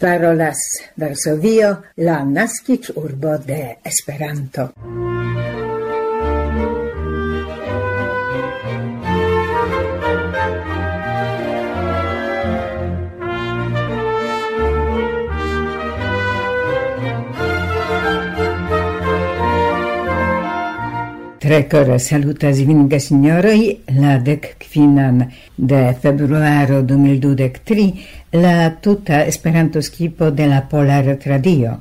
parolas Varsovio, la nascic urbo de Esperanto. Rekora salutas vin signoroi, la dec quinan de februaro 2023 la tuta Esperanto skipo de la Polar Tradio.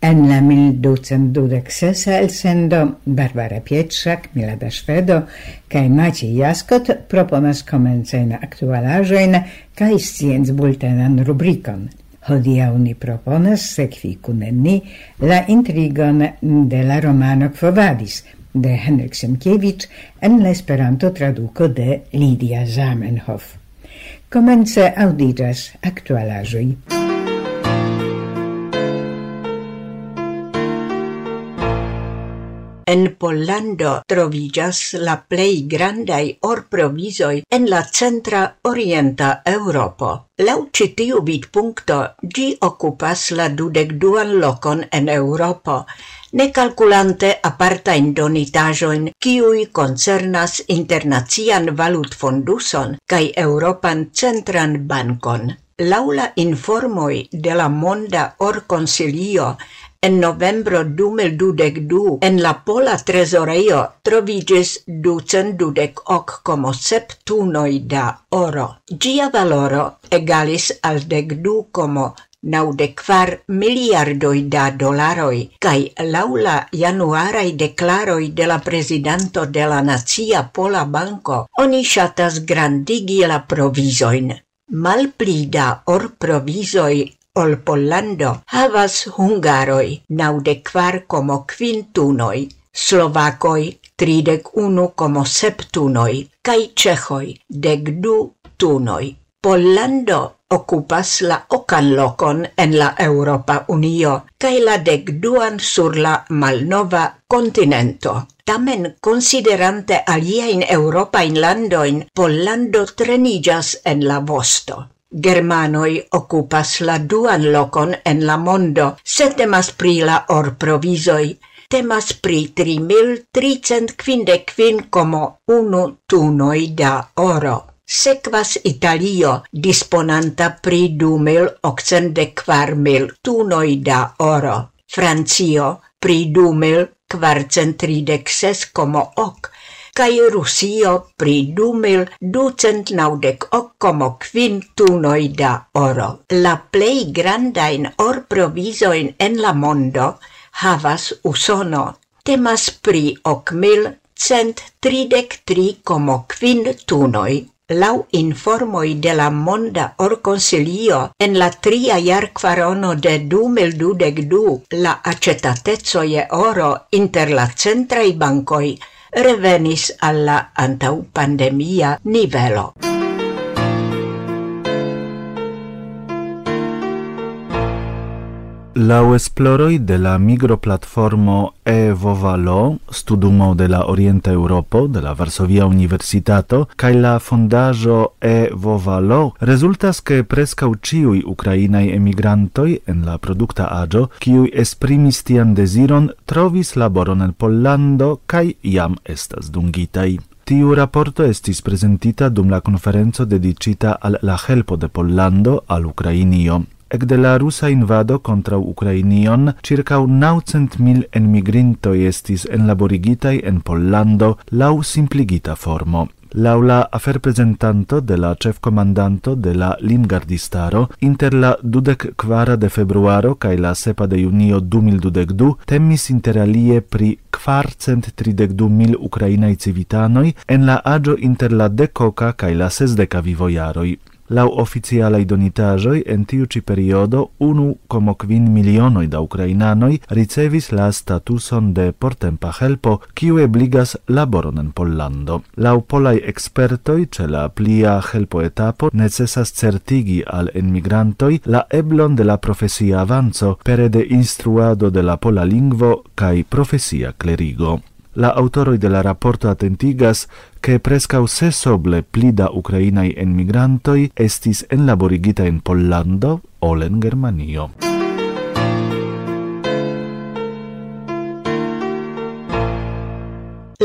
En la 1226 elsendo Barbara Pietrzak, Milada Szwedo kaj Maciej Jaskot proponas komencajn aktualaĵojn kaj sciencbultenan rubrikon. Hodia uni proponas sekvi kuneni la intrigon de la romano Kvovadis – de Henrik Semkiewicz en la traduco traduko de Lidia Zamenhof. Comence aŭdiĝas aktualaĵoj. En Pollando troviĝas la plej grandai orprovisoi en la centra orienta Europo. Lau citiu vid vidpunkto gi okupas la dudekduan lokon en Europo, ne calculante aparta indonitajoin, kiui concernas internacian valutfonduson kai Europan centran bankon. Laula informoi de la Monda Orconsilio En novembro 2022 en la pola tresoreio trovigis ducent dudec hoc como sep tunoi da oro. Gia valoro egalis al dec du como naŭdekvar miliardoj da dolaroj kaj laula januarai declaroi deklaroj de la presidento de la Nazia Pola Banko oni ŝatas grandigi la provizojn. Malpli da or provisoi ol Pollando havas hungaroj naŭdekvar como quintunoi, slovakoj tridec unu como septunoi, cae cehoi dec du tunoi. Pollando occupas la ocan locon en la Europa Unio cae la dekduan sur la malnova continento. Tamen, considerante aliein Europa in landoin, Pollando trenigas en la vosto. Germanoi occupas la duan locon en la mondo, se temas pri la or provisoi, temas pri 3.355,1 tunoi da oro sequas Italio, disponanta pri du mil occendekvar mil tunoj da oro. Francio, pri du mil kvarcentridek ses como ok, cae Rusio pri du mil ducent naudec ok como quin tunoj da oro. La plei grandain or provisoin en la mondo havas usono. Temas pri ok mil cent tridec tri como quin tunoi Lau informoi de la Monda Orconsilio en la tria jarkvarono de 2022 la acetatezzo e oro inter la centrai bancoi revenis alla antau pandemia nivelo. Lau esploroi de la migroplatformo E-Vovalo, studumo de la Orienta Europo, de la Varsovia Universitato, cae la fondajo E-Vovalo, resultas che prescau ciui ukrainai emigrantoi en la producta agio, ciui esprimis tian desiron, trovis laboron en Pollando, cae iam estas dungitai. Tiu raporto estis presentita dum la conferenzo dedicita al la helpo de Pollando al Ukrainio. Ekde la rusa invado contra Ukrainion, ĉirkaŭ 900.000 enmigrintoj estis enlaborigitai en Pollando lau simpligita formo. Laula la aferprezentanto de la chef comandanto de la limgardistaro, inter la dudek kvara de februaro kaj la 7 de junio 2022 temis interalie pri kvarcent tridekdu mil ukrainaj civitanoj en la aĝo inter la dekoka kaj la sesdeka vivojaroj. Lau oficialai donitajoi en tiu ci periodo 1,5 milionoi da ucrainanoi ricevis la statuson de portempa helpo, kiu ebligas laboron en Pollando. Lau polai expertoi, ce la plia helpo etapo necesas certigi al emigrantoi la eblon de la profesia avanzo, pere de instruado de la pola lingvo cae profesia clerigo. La autoroi de la rapporto atentigas, che prescau sesoble pli da ukrainaj enmigrantoj estis enlaborigita in Pollando ol en Germanio.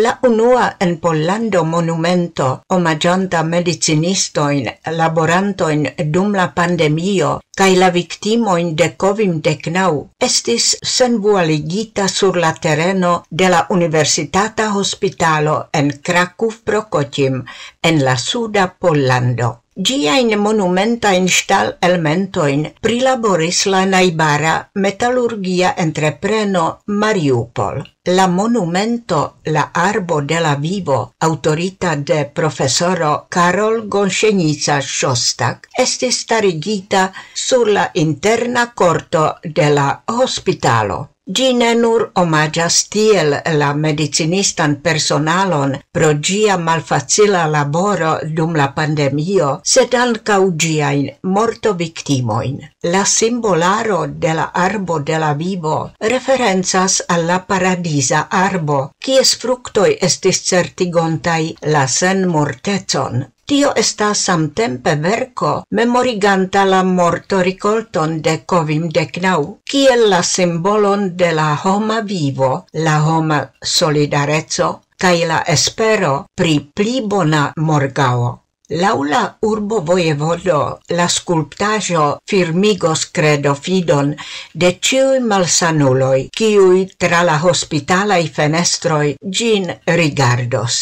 La unua en Pollando monumento omagianta medicinistoin laborantoin dum la pandemio cae la victimoin de Covim-19 estis senvualigita sur la terreno de la Universitata Hospitalo en Kraków-Prokotim en la suda Pollando. Gia in monumenta in stal elementoin prilaboris la naibara metallurgia entrepreno Mariupol. La monumento La Arbo de la Vivo, autorita de professoro Karol Gonshenica Shostak, estis starigita sur la interna corto de la hospitalo. Gi ne nur omagias tiel la medicinistan personalon pro gia malfacila laboro dum la pandemio, sed ancau giain morto victimoin. La simbolaro de la arbo de la vivo referenzas alla paradisa arbo, kies fructoi estis certigontai la sen mortezon. Tio estas samtempe verco memoriganta la morto ricolton de covim decnau, kiel la simbolon de la homa vivo, la homa solidarezzo, cae la espero pri pli bona morgao. Laula urbo vojevodo la sculptajo firmigos credo fidon de ciui malsanuloi, ciui tra la hospitalai fenestroi gin rigardos.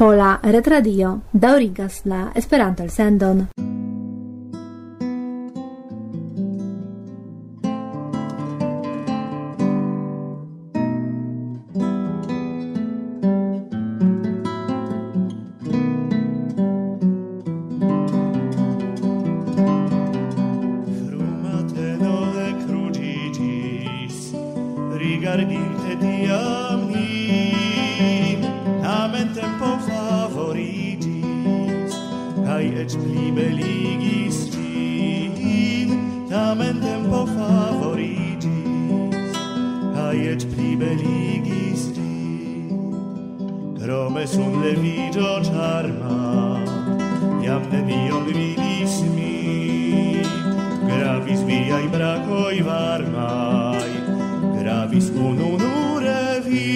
Pola Retradio daŭrigas la Esperanto-elsendon. grigio charma iam mio vidis mi. Gravis viai bracoi varmai gravis unu nure vi.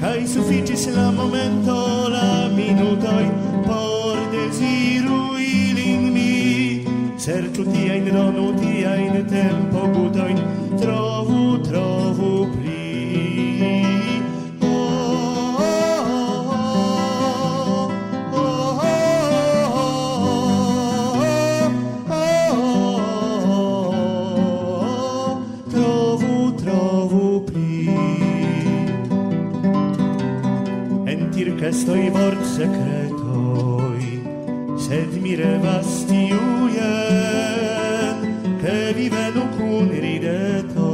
Cae sufficis la momento la minutoi por desiru ilin mi. Serciu tiain ronu tiain tempo gutoin trovu trovu pli dir che stoi mort secretoi sed mi revas tiuje che vive vedo cun rideto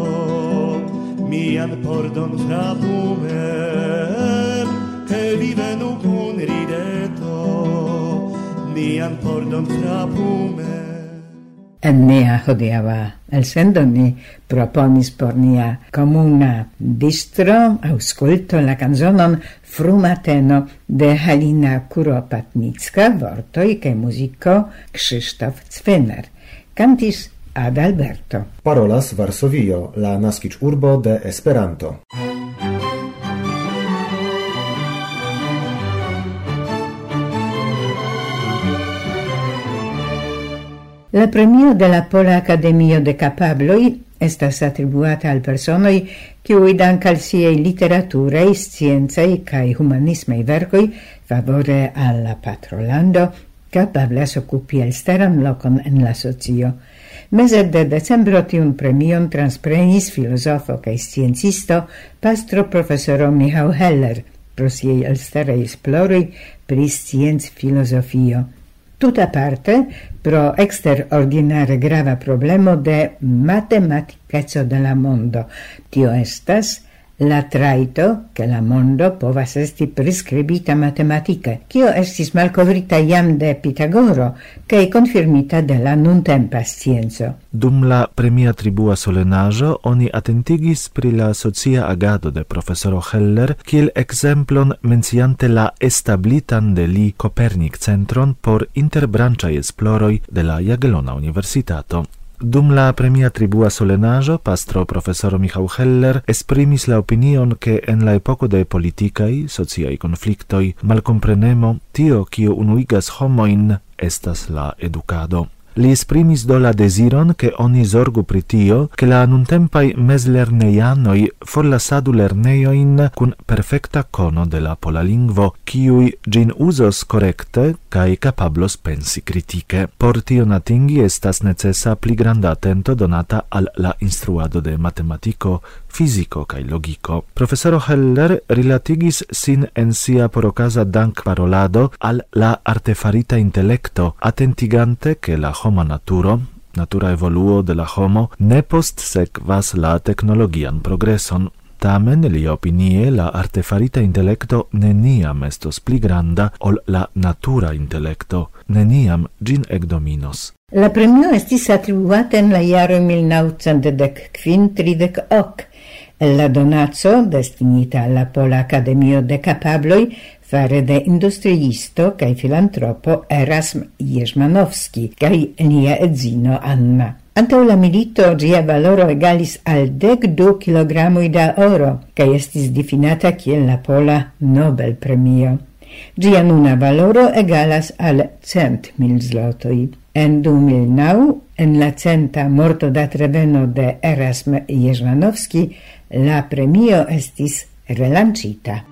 mian pordon frapuem che vive vedo cun rideto mian pordon frapuem En nia hodiava elsendo ni proponis por nia comuna distro ausculto la canzonon Frumateno de Halina Kuropatnicka, vortoj kaj muziko Krzysztof Cwener. Kantis Adalberto. Parolas Varsovio, la naskic urbo de Esperanto. La premio de la Pola Academio de Capabloi estas attribuata al personoi kiui dank al siei literaturae, scienzae cae humanismei vergoi favore alla patrolando capablas occupi elsteran locon en la socio. Mese de decembro tiun premion transprenis filosofo cae sciencisto pastro professoro Michał Heller pro siei elsterei esploroi pri scienz filosofio. Tuta parte pro eksterordinare grava problemo de matematica de la mondo. Tio estas la traito che la mondo povas esti prescribita matematica kio estis malcovrita iam de Pitagoro che confermita de la nuntempa scienco. Dum la premia tribua solenajo oni attentigis pri la socia agado de professoro Heller kiel exemplon menciante la establitan de li copernic centron por interbranĉaj esploroi de la Jagelona Universitato. Dum la premia tribua solenajo, pastro profesoro Michał Heller esprimis la opinion che en la epoco de politikai, sociai conflictoi, malcomprenemo, tio cio unuigas homoin estas la educado. Li esprimis do la desiron che oni zorgu pri tio, che la nuntempai meslerneianoi forlasadu lerneioin cun perfecta cono de la pola lingvo, ciui gin usos correcte cae capablos pensi critique. Por tion atingi estas necessa pli granda atento donata al la instruado de matematico, fisico cae logico. Professoro Heller rilatigis sin en sia dank parolado al la artefarita intellecto, atentigante che la homa naturo natura evoluo de la homo ne post sekvas la technologian progreson. Tamen li opinie la artefarita intellecto neniam estos pli granda ol la natura intellecto, neniam gin ekdominos. La premio estis attribuata en la jaro 1935 ok La donazzo destinita alla Pola Academio de Capabloi, fare de industriisto cae filantropo Erasm Jerzmanowski cae lia edzino Anna. Antau la milito gia valoro egalis al dec du kilogramui da oro, cae estis difinata kiel la Pola Nobel Premio. Gia nuna valoro egalas al cent mil zlotoi. En 2009, en la centa morto da treveno de Erasm Jerzmanowski, la premio estis relancita.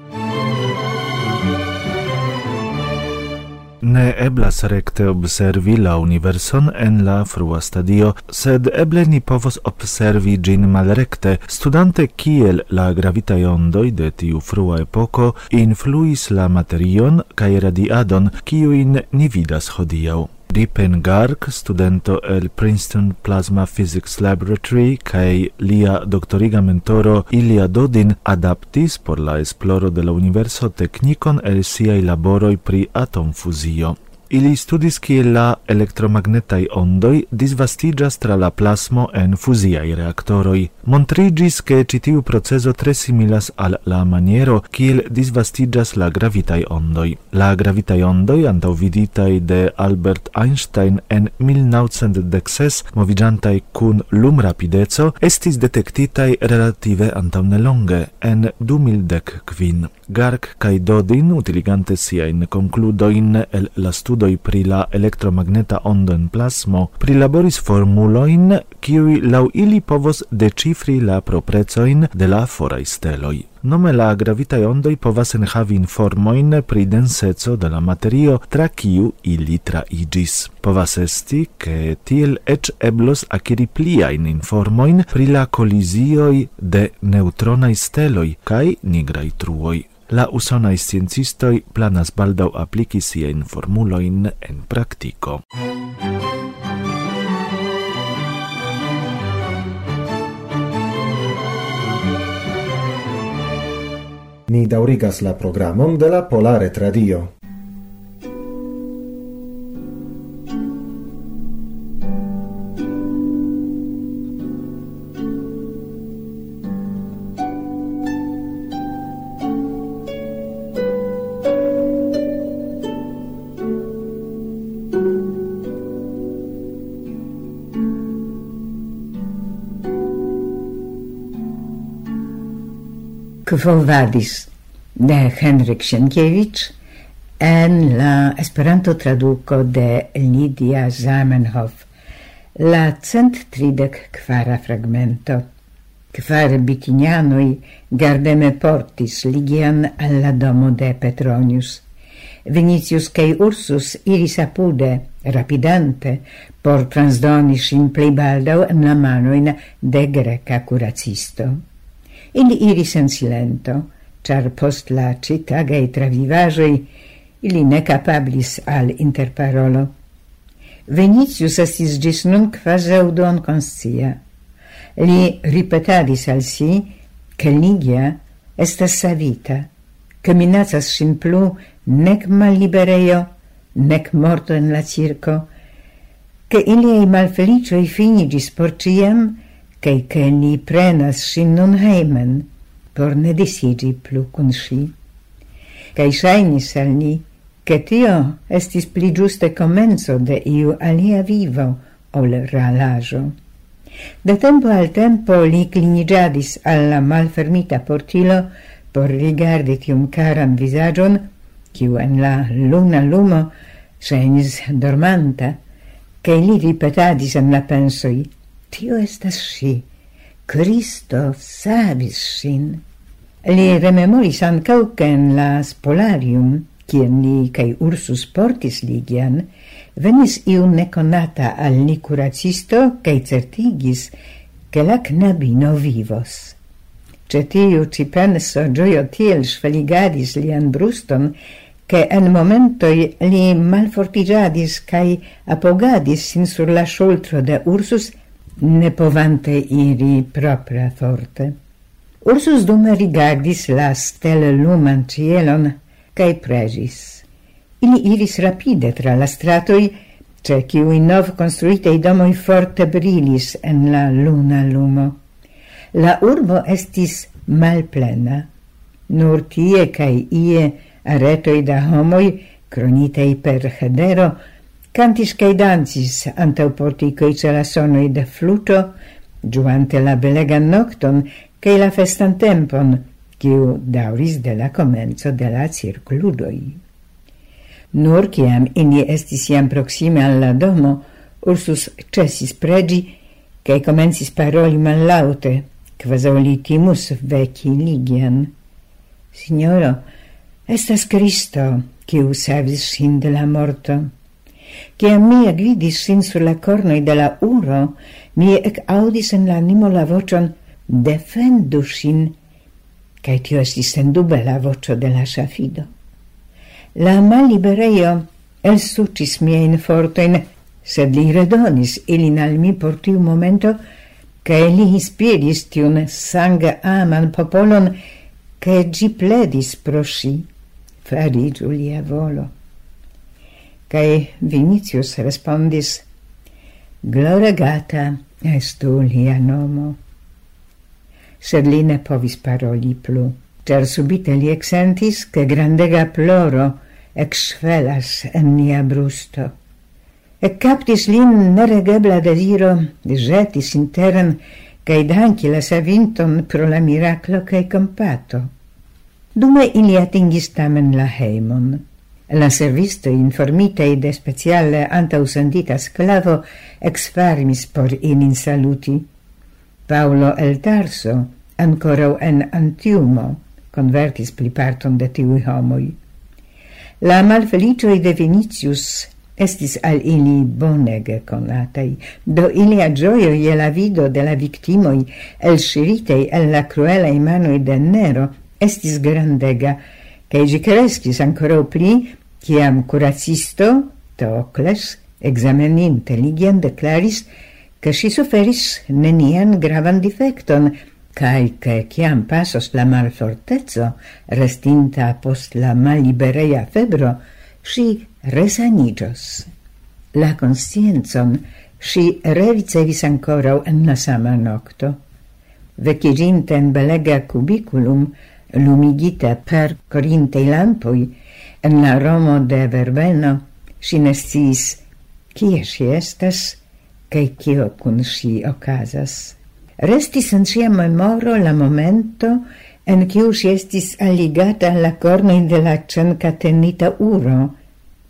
Ne eblas recte observi la universon en la frua stadio, sed eble ni povos observi gin malrecte, studante kiel la gravitaj ondoi de tiu frua epoko influis la materion kaj radiadon, kiujn ni vidas hodiau. Dipen Garg, studento el Princeton Plasma Physics Laboratory kai lia doctoriga mentoro Ilia Dodin adaptis por la esploro de la universo technikon el siai laboroi pri atomfuzio. Ili studis kiel la elektromagnetaj ondoj disvastiĝas tra la plasmo en fuziaj reaktoroj. Montriĝis, ke ĉi tiu procezo tre similas al la maniero kiel disvastiĝas la gravitaj ondoj. La gravitaj ondoj antaŭviditaj de Albert Einstein en 1916, moviĝantaj kun lumrapideco, estis detektitaj relative antaŭnelonge en 2010 Gark kaj Dodin, utiligante siajn konkludojn el la studo studoi pri la elektromagneta ondo en plasmo prilaboris formuloin kiui lau ili povos decifri la proprecoin de la forai steloi. Nome la gravitae ondoi povas enhavi informoin pri denseco de la materio tra kiu ili traigis. Povas esti, che tiel ec eblos akiri pliain informoin pri la colisioi de neutronai steloi cae nigrai truoi la usonai sciencistoi planas baldau apliki siein formuloin en practico. Ni daurigas la programon de la Polare Tradio. Volvadis de Henrik Sienkiewicz en la Esperanto traduco de Lydia Zamenhof la cent tridek quara fragmento. Quare bikinianoj gardeme portis ligian alla domo de Petronius. Vinicius cae Ursus iris apude, rapidante, por transdoni ŝin plei baldau en la manoin de greca curacisto. Ili iris en silento, char post la citagei travivajoi ili ne capablis al interparolo. Venicius estis gis nun kvazaŭ conscia. Li ripetadis al si, che Ligia estas savita, che minacas sin plu nec mallibereio, nec morto en la circo, che iliei malfelicioi finigis por ciam, che che ni prenas sin non heimen, por ne disigi plu cun si. Kaj ŝajnis al ni, che tio estis pli giuste comenzo de iu alia vivo ol ralajo. De tempo al tempo li clinigiadis alla malfermita portilo por rigardi tium karan visagion, kiu en la luna lumo senis dormanta, che li ripetadis en la pensoi, – Tio estas ŝi. Kristo savis ŝin. Li rememoris ankaŭ ke en la spolarium, kien li kaj Ursus portis ligian, venis iu nekonata al ni kuracisto kaj certigis, ke la knabino vivos. Ce tiu ci penso gioio tiel sveligadis lian bruston, che en momentoi li malfortigiadis cae apogadis sin sur la scioltro de Ursus ne povante iri propria forte. Ursus dume rigardis la stel luman cielon, cae pregis. Ili iris rapide tra la stratoi, ce ciui nov construitei domoi forte brilis en la luna lumo. La urbo estis malplena. Nur tie cae ie aretoi da homoi, cronitei per hedero, Cantis cae danzis antau porticoi ce la sonoi de fluto, giuante la belegan nocton, cae la festan tempon, kiu dauris de la comenzo de la circludoi. Nur ciam ini estis iam proxime alla domo, Ursus cesis pregi, cae comencis paroli mallaute, quasau li timus veci Ligian. Signoro, estas Cristo, kiu savis sin de la morto. Ciam me agvidis sin sur la cornoi de la uro, mi ec audis en la la vocion «defendu sin», cae tio estis sendube la vocio de la safido. La malibereio mie miein fortoin, sed li redonis ilin al mi por tiu momento, cae li inspiris tiun sanga aman popolon, che gi pledis pro si, fari Giulia volo cae Vinicius respondis Gloregata estu lia nomo. Sed li ne povis paroli plu, cer subite li exentis che grandega ploro exfelas en nia brusto. E captis lin neregebla desiro, jetis interen, cae danci la savinton pro la miraclo cae compato. Dume ili atingis tamen la heimon. La servisto informitei de speciale antausendita sclavo exfarmis por in saluti. Paulo el Tarso, ancora en Antiumo, convertis pli parton de tiui homoi. La malfelicioi de Vinicius estis al ili bonege conatei, do ilia gioio ie la vido de la victimoi elsciritei el la cruela imanoi de Nero estis grandega, cae gi crescis ancora pli Ciam curacisto Teocles, exameninte Ligian, declaris che si suferis nenian gravan defecton, cae che ciam pasos la malfortezzo, restinta post la malibereia febro, si resanigios. La conscienzon si revicevis ancorau en la sama nocto. Vecirinte in belega cubiculum, lumigita per corintei lampoi, en la Romo de Verbeno si ne sciis kie ŝi estas cae cio cun si ocasas. Restis en sia memoro la momento en kiu si estis alligata la la in de la ĉenkatenita uro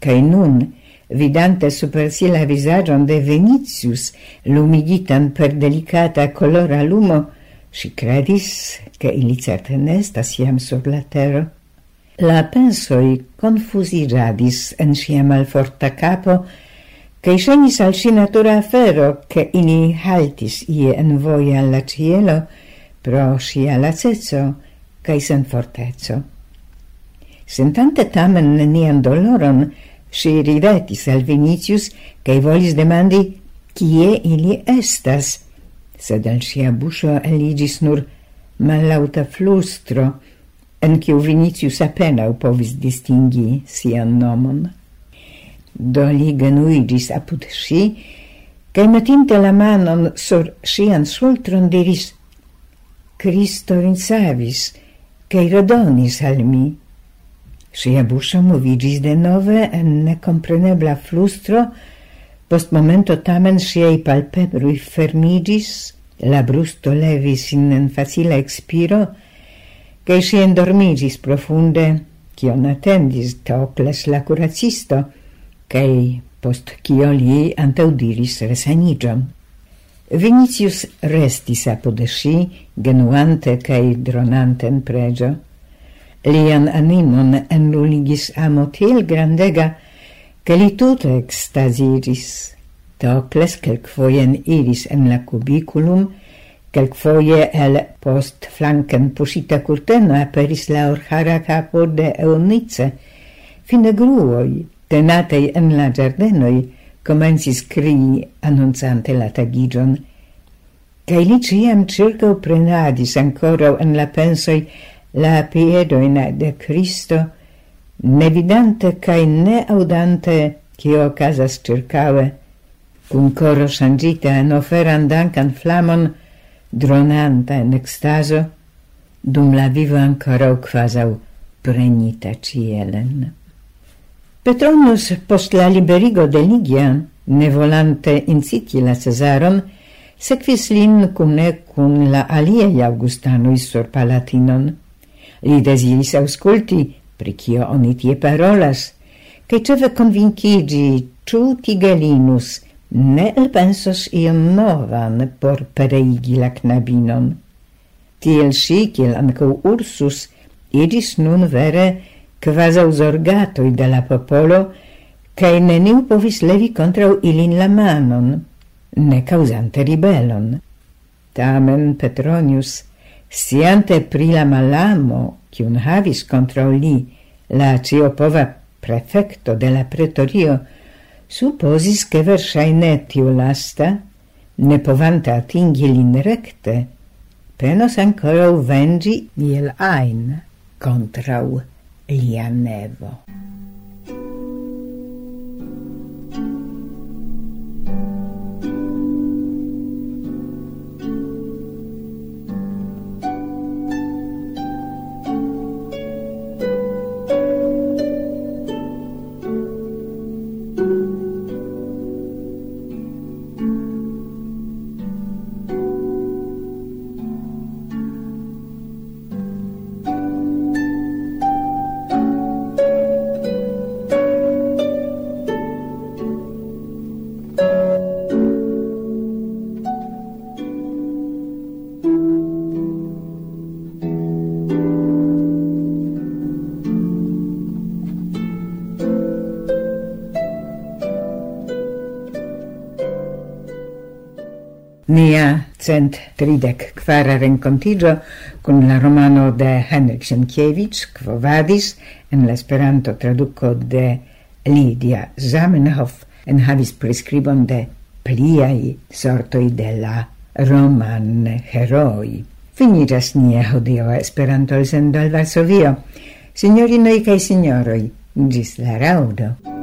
cae nun vidante super si la visagion de Venitius, lumigitan per delicata colora lumo Si credis che ili certe ne estas iam sur la terra. La pensoi confusiradis en sia malforta capo, cae shenis al si natura afero, che ini haltis ie en voia alla cielo, pro sia lacezzo, cae sen fortezzo. Sentante tamen nian doloron, si ridetis al Vinicius, cae volis demandi kie ili estas, sed al sia buscio eligis nur malauta flustro, en kiu Vinicius apenaŭ povis distingi sian nomon. Do li genuigis apud si, cae metinte la manon sur sian sultron diris «Cristo vinsavis, cae redonis al mi». Sia busa movigis de nove en necomprenebla flustro, post momento tamen siei palpebrui fermigis, la brusto levis in facile expiro, che si endormigis profunde, cion attendis tocles la curacisto, cae post cio li antaudiris resanigiam. Vinicius restis apode sci, genuante cae in pregio. Lian animon enluligis amo til grandega, che li tuto extasiris. Tocles, quelc foien iris en la cubiculum, Quelcfoie el post flanken pusita curteno aperis la orhara capo de Eunice. Fine gruoi, tenatei en la giardenoi, comencis crii annunzante la tagigion. Cai li ciam circa prenadis ancora en la pensoi la piedoin de Cristo, nevidante cae ne audante cio casas circaue, cum coro sangita en oferan dancan flamon dronanta in extaso, dum la vivo ancora quasau prenita cielen. Petronus post la liberigo de Ligia, ne volante inciti la Cesaron, sequis lin cune cun la aliei Augustanui sur Palatinon. Li desiris ausculti, pri cio oni tie parolas, che ceve convincigi ciu Tigelinus – ne elpensos iom novan por pereigi la knabinon. Tiel si, kiel anco Ursus, idis nun vere kvazaŭ zorgatoj de la popolo, cae neniu povis levi contra ilin la manon, ne causante ribelon. Tamen Petronius, siante pri la malamo, kiun havis contra li la ciopova prefecto de la pretorio, supposis che versaine tiu lasta, ne povanta atingi lin recte, penos ancora vengi iel ein contrau lia nevo. nia cent tridec quara rencontigio con la romano de Henrik Sienkiewicz, quo vadis en l'esperanto traduco de Lidia Zamenhof en havis prescribon de pliai sortoi de la roman heroi. Finiras nia hodio esperanto el sendo al Varsovio. Signorinoi cae signoroi, gis la raudo.